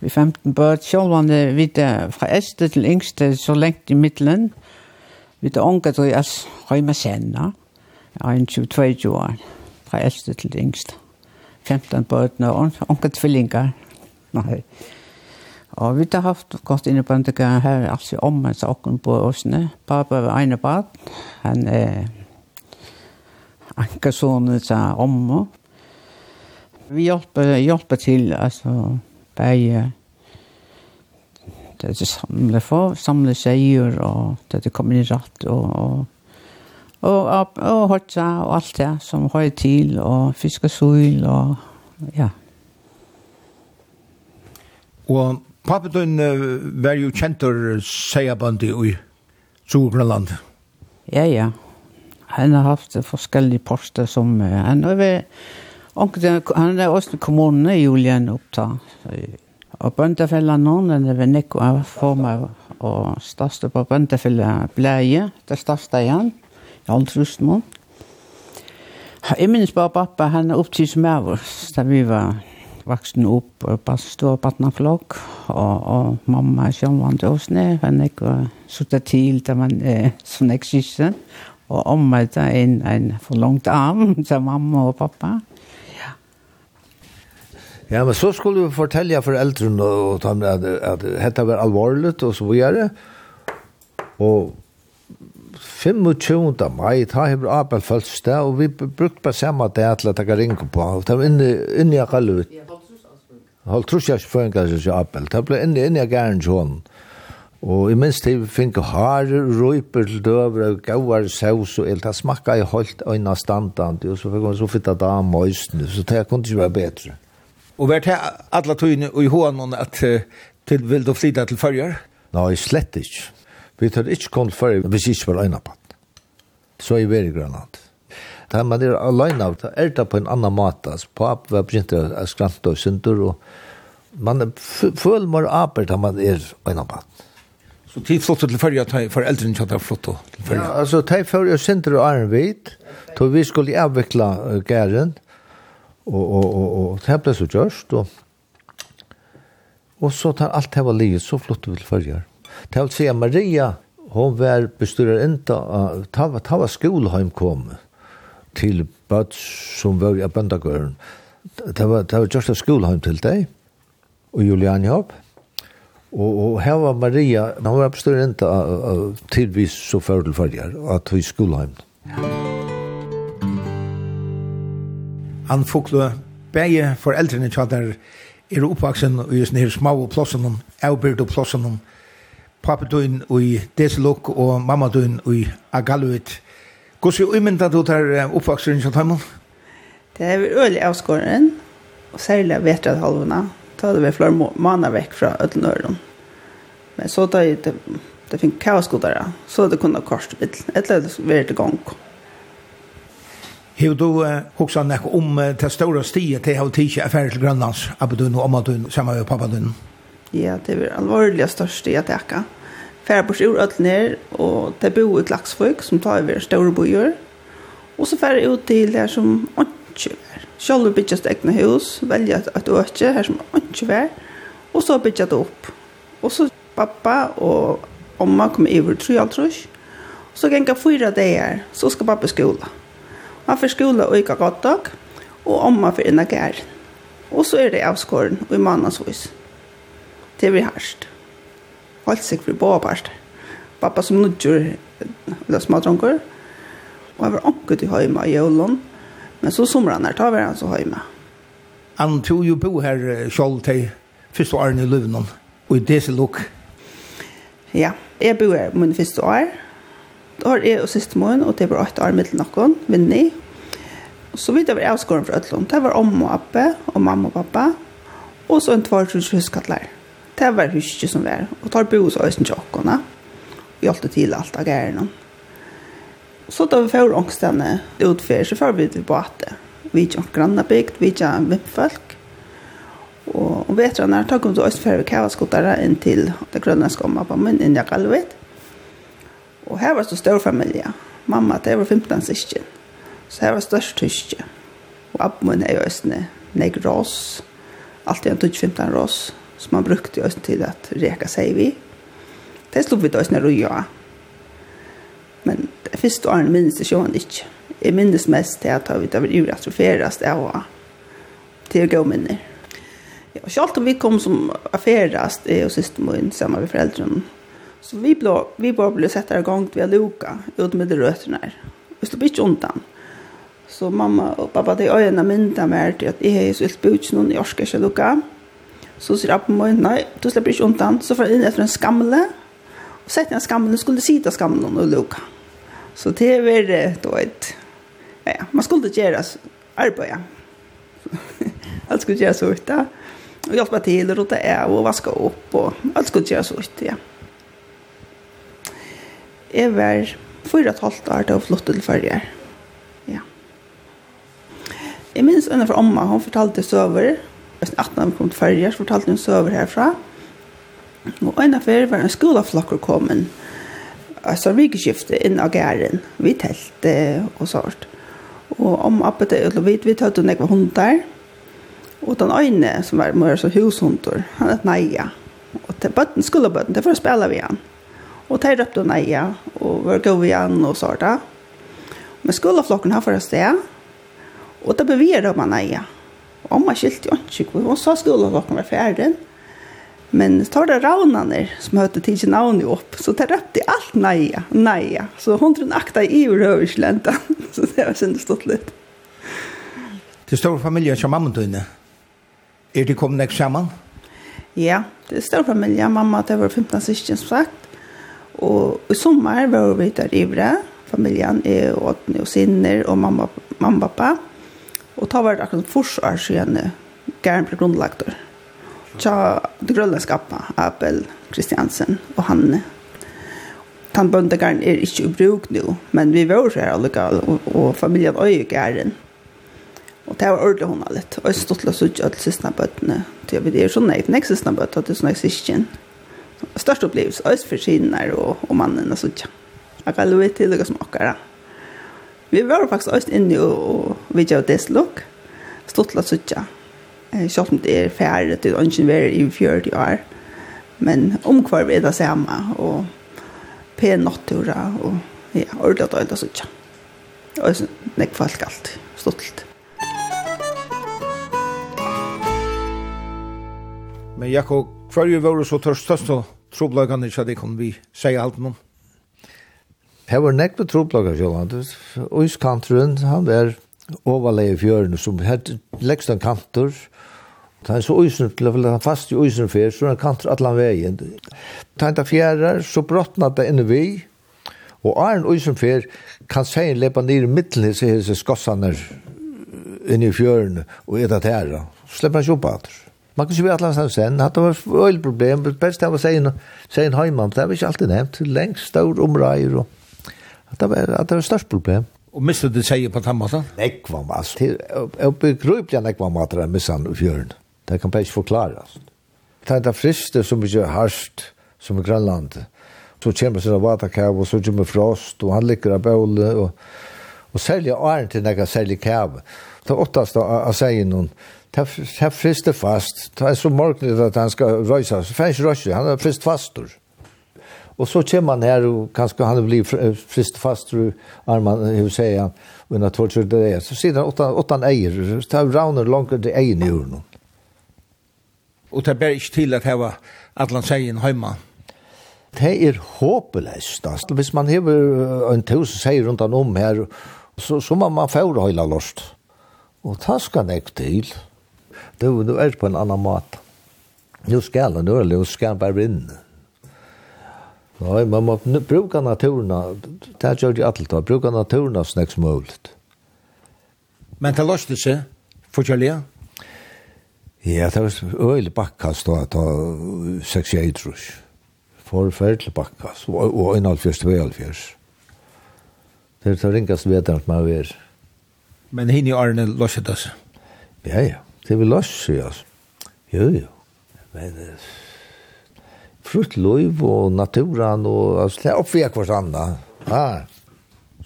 vi 15 børn. Selv om vi er fra æste til yngste, så lengt i midtelen. Vi er unge til å har med senere. 21-22 år, fra eldste til det yngste. 15 bøtene og unge tvillinger. Nei. Og vi har haft gått inn i bøndegøren her, altså om en saken på åsene. Pappa var ene bad, han er ankersonen sa om. Vi hjelper, hjelper til, altså, bare det er samle for, samle seier, og det er kommet i ratt, og, og Og, og, og hotsa og alt det som høy til, og fiskesul og ja. Og pappa din uh, var jo kjentur seiabandi i Sogrenland. Ja, ja. Han har haft forskjellige poster som uh, han har vært han er også kommunen i Julian oppta. Og bøndefellene noen, det var nekko av former og største på bøndefellene bleie, det største igjen halvtrust nå. Jeg minnes bare pappa, han er opptid som jeg var, da vi var vaksen opp og bare stå på og, og mamma som vant oss ned, han ikke suttet til da man er sånn eksiste, og omvendte en, en forlangt arm til mamma og pappa. Ja. Ja, men så skulle vi fortelle foreldrene og, og at, at, at dette var alvorlig, og så videre. Og 25. mai, ta hever Abel fölst og vi brukte bare samme det til at jeg ringer på. og Det var inne, inne i Akalvet. Hold trus jeg føringar seg til Abel. Det ble inne, inne i Gæren Sjån. Og i minst tid fink harer, røyper til døver, gauar, saus og el. Det smakka i holdt øyna standant, og så fikk man så fytta da møysene, så det kunne ikke være bedre. Og vært her alle tøyene og i hånden at til vil du flytta til fyrjar? Nei, slett ikke. Vi tar ikke kont for hvis ikke var øyne på det. Så er vi i Grønland. Da man er alene av det, er det på en annan måte. Altså, pap var begynt å skrante og synder, og man føler mer aper da man er øyne på det. Så tid flott til førja, for eldre enn ikke er flott til førja? Ja, altså, tid førja synder og Arnvid, så vi skulle avvikla gæren, og, og, og, og det ble så gjørst, og, og så tar alt det var livet, så flott vi til førja. Det vil si at Maria, hon var bestyrer enda, ta, ta var skolheim kom til bad som var i bøndagøren. Det var, det var just skolheim til deg, og Julian Jobb. Og, og her var Maria, hun var bestyrer enda tidvis så førdelferdier, at vi skolheim. Han fokle, begge foreldrene tjater, er oppvaksen og just nere små plåsen, avbyrd og plåsen, og pappa døgn i Deselok og mamma døgn i Agaluit. Hvordan er umyndet du tar oppvaksen som taimon? Det er øyelig avskåren, og særlig vetret halvuna, Da hadde vi flere måneder vekk fra Ødlenøren. Men så da det, det fikk kaosgodere, så det kunne korset litt. Etter det var det gang. Hur då också nek om til stora stiet til har tidigt affärer till Grönlands, Abdun och Amadun, samma pappa Abdun. Ja, det er alvorlig størst i at jeg ikke. Bort ur alt ned, og det bo i Klagsfolk, som tar over store byer. Og så færa ut til her som ikke vær. Selv bygges egne hus, velja et, et øke her som ikke vær. Og så bytja det opp. Og så pappa og omma kommer iver, tror alt tror Og så ganger fyra dager, så skal pappa skola. Han får skola og ikke godt dag, og omma får inn gær. Og så er det avskåren og i mannansvis det blir harst. Alt sikkert blir bare. Pappa som nødgjør det små dronker. og jeg var anket i høyma i jølen, men så somran her tar vi han så høyma. Han tog jo bo her selv til første åren i Løvnen, og i disse lukk. Ja, jeg bor her min første år. Da har jeg og sistemoren, og det var åtte år middel noen, Vinni. Så vidt jeg var avskåren fra Øtlund. Det var om og oppe, og mamma og pappa, og så en tvær huskattler det var huske som var. Og tar bo hos Øysten tjokkene. Og hjelpte til alt av gærene. Så da vi får ångstene utfør, så får vi til båte. Vi ikke grann bygd, vi ikke vimpfolk. Og, og vet du, når jeg tar kom til Østfjell, vi kjører skottere inn til det grønne skommet på min, inn i Galvet. Og her var det stor familie. Mamma, det var 15 sikker. Så her var størst tyskje. Og abmoen er jo Østene, nek ross. Alt igjen 15 ross som man brukte just till att reka sig vi. Det slog vi då när och. Men det första åren minnes det sjåen inte. Jeg minnes mest det att jag vet över uratroferas det var till gå minner. Ja, og selv om vi kom som affärast och systermojen samma med föräldrarna Så vi blå, vi bara blev gang til å Luka ut med de rötterna. Vi stod inte undan. Så mamma och pappa de øyene mynda mer till att jeg är så på någon i orska Luka. Så sier appen min, nei, du slipper ikke undan. Så får jeg inn etter en skamle. Og sett en skamle, skulle si til skamle og luka. Så det er veldig, da vet. Ja, ja, man skulle ikke gjøre arbeid, ja. Alt skulle gjøre så ut, da. Og hjelpe til, og rote av, og vaske opp, og alt skulle gjøre så ut, ja. Jeg var fyra og år til å flyttet til førre. Ja. Jeg minns en fra omma, hun fortalte søver, Østen 18 vi kom til Færger, så fortalte hun søver herfra. Og en av affær var en skolaflokker kommet, altså vikeskifte inn av gæren, vi telte og sånt. Og om oppe til Øtlovit, vi tøtte hun ekve hundar, og den øyne som var mer så hushunder, han et neia. Og til bøtten, skolebøtten, det var å spille vi han. Og de røpte neia, og var gøy vi han og sånt. Men skolaflokken har for å sted, og det om han neia. Ja Om man skilte jo ikke hvor hun sa skolen var ferdig. Men så var det raunene som hørte tidsi navnet opp, så det røpte alt neia, neia. Så hundren akta i røvislenta, så det var sinne stått litt. Det stor familie som mamma døgnet. er de kommet ikke sammen? Ja, det er stor familie. Mamma, det var 15 sysken som sagt. Og i sommer var vi der ivre, familien er åttende og sinner, og mamma, mamma, pappa. Og ta var det akkurat forsvar siden Gæren ble grunnlagt der. Tja, det grønne skapet, Abel Kristiansen og Hanne. Tan bøndegaren er ikke i bruk nå, men vi var her allukka, og, og familien var jo gæren. Og det var ordentlig hun litt. Og jeg stod til å sitte alle siste bøttene. Til vi sånn så den ikke siste bøttene, det er sånn jeg siste. Størst opplevelse, også for siden her og, og mannen og sitte. Jeg kan lov til å lukke som akkurat. Vi var faktisk også inne og, og vi gjør det slukk. Stått la suttja. Selv om det er færre til ønsken vi er i 40 år. Men omkvar vi er det samme, og pen nattura, og ja, ordet og ordet suttja. Og så nek folk alt, stått Men Jakob, hva er jo våre så tørst tørst og troblagene ikke at det kan vi si alt noen? Her var nekve troplager fjolland. Øyskantrun, han var overleie fjørene, som hadde leggst en kantor. Det er så øysen, han fast i øysen fyr, så er han kantor atlan veien. Ta en fjærer, så brottna det inne vi, og er en øysen fyr, kan seien lepa nir i middelen så hese hese skossaner inne i fjøren og etat herra. Så slipper han kjoppa at. Man kan ikke være atlan sammen sen, hatt det var øyelproblem, best det var seien, seien heimann, det var ikke alltid nevnt, lengst, staur omreier og Det var, det var størst problem. Og mistet du seg på den måten? Nekva mas. Jeg begryper nekva mat enn missan i fjøren. Det kan bare ikke forklares. Det er det friste som ikke er harsht, som i Grønland. Så kommer sina vatakav, og så kommer frost, og han ligger av bøle, og, og særlig åren til jeg særlig kav. Det er åttast av seg noen. Det er friste fast. Det er så morgen at han skal røyse, så finnes ikke røyse, han er frist fastur. Og så kommer man her, og kanskje han blir frist fast ur jeg vil si, han, och när tortur det er. Så sidan åtta, åtta eier, så tar rauner langt det eier i urnen. Og det ber bär inte till att häva Atlan sägen hemma. Det er håpeløst, altså. hvis man har en tusen säger runt om her, så, så man, man får hela lost. Og det skal ska ikke til. Du, du er på en annan måte. Nu skal han, nu er det, nu ska han bara vinna. Nei, man må bruka naturna. Det här gör det alltid. Man brukar naturna så nästan. Men det löste sig för kärliga? Ja, det var öjlig backkast då att ha 61 trus. Forfärdelig backkast. Och 1,5-2,5. Det er det ringast vetan at man er. Men hinn i Arne löste det sig? Ja, ja. Det vil löste sig, alltså. Jo, jo. Men uh, frukt liv og naturen og altså, det uppväg vars andra. Ja.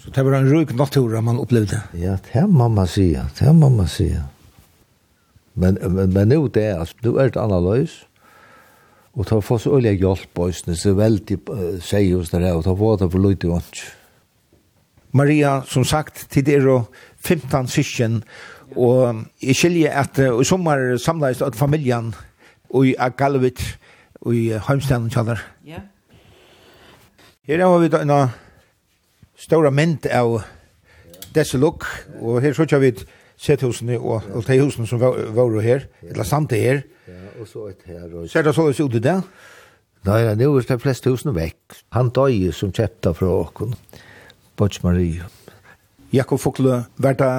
Så det var en rik natur man opplevde? Ja, det må man säga, det må man säga. Men men, men nu det är du är ett analys. Och ta fått så öliga hjälp på oss, så väldigt typ säger oss det och ta fått det för lite vant. Maria, som sagt, til er og 15 syskjen, og i skilje at i sommer samleis familien og i Agalvit, i Heimstaden kjallar. Ja. Her har vi en stora mynd av desse Look, og her så vi sethusene og, og teihusene som var, var her, eller samt det her. Ja, og så et her. Og... Ser det så ut i det? Nei, ja, nå er de fleste husene vekk. Han døg som kjøpte fra åkken, Borts Marie. Jakob Fokle, var det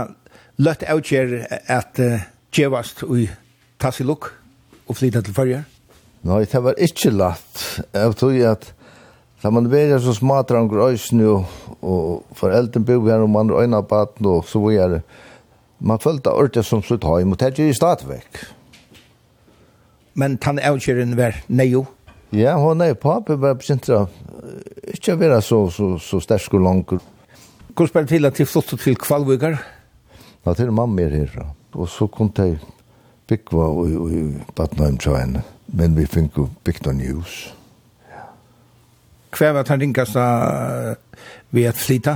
løtt avgjør at uh, djevast og tassilukk og flytta til førjer? Nei, det var ikke latt. Jeg tror at da man var så smadranger grøysen og, og foreldre bor her og man øyne på at og så var det. Man følte ordet som slutt høy, men det er ikke stadigvæk. Men tann avkjøren var nejo? Ja, hun er papi var begynt å ikke være så, så, så sterk og langer. Hvordan spør det til at de flottet til Kvalvøygar? Ja, til mamma er her, Og så kom de bygva og, i og, til henne. og, men vi fikk jo bygd en hus. Hva var den ringkaste vi at flytta?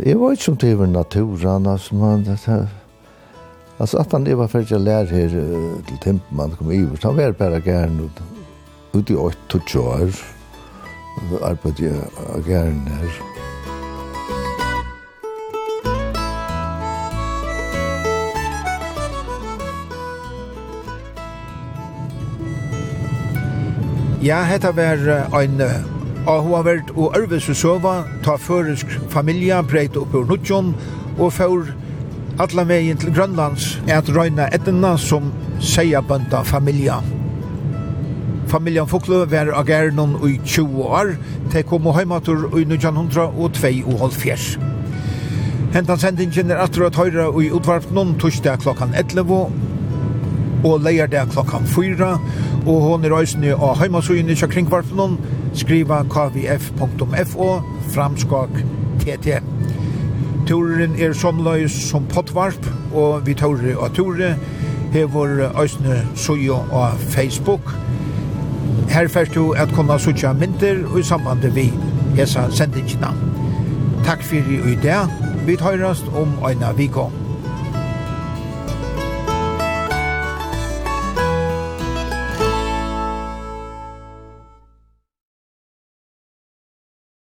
Jeg var ikke som var naturen, altså, man, det, altså at han var ferdig å lære her til Timpermann kom i, så han var bare gæren ute i 8-20 år, Arbeidde jeg gæren her, Ja, hetta var ein Ahoavert og Ørves og Søva, ta føresk familie, breit opp ur Nudjon, og fjord alla vegin til Grønlands er at røyna etterna som seia bønda familie. Familjan Foklo var agernon i 20 år, te kom og heimatur i 1902 og halvfjers. Hentan sendingen er atter at høyra i utvarpnon torsdag klokkan 11 og leierdag klokkan 4 og hon er òsne og heimasugin i kringvarpnum skriva kvf.fo framskak tt. Turen er somløys som pottvarp og vi tåre av tåre hever òsne sujo av Facebook. Her først du at kunna sutja mynter og i samband vi hesa sendingina. Takk fyrir i dag. Vi tøyrast om øyna vikong.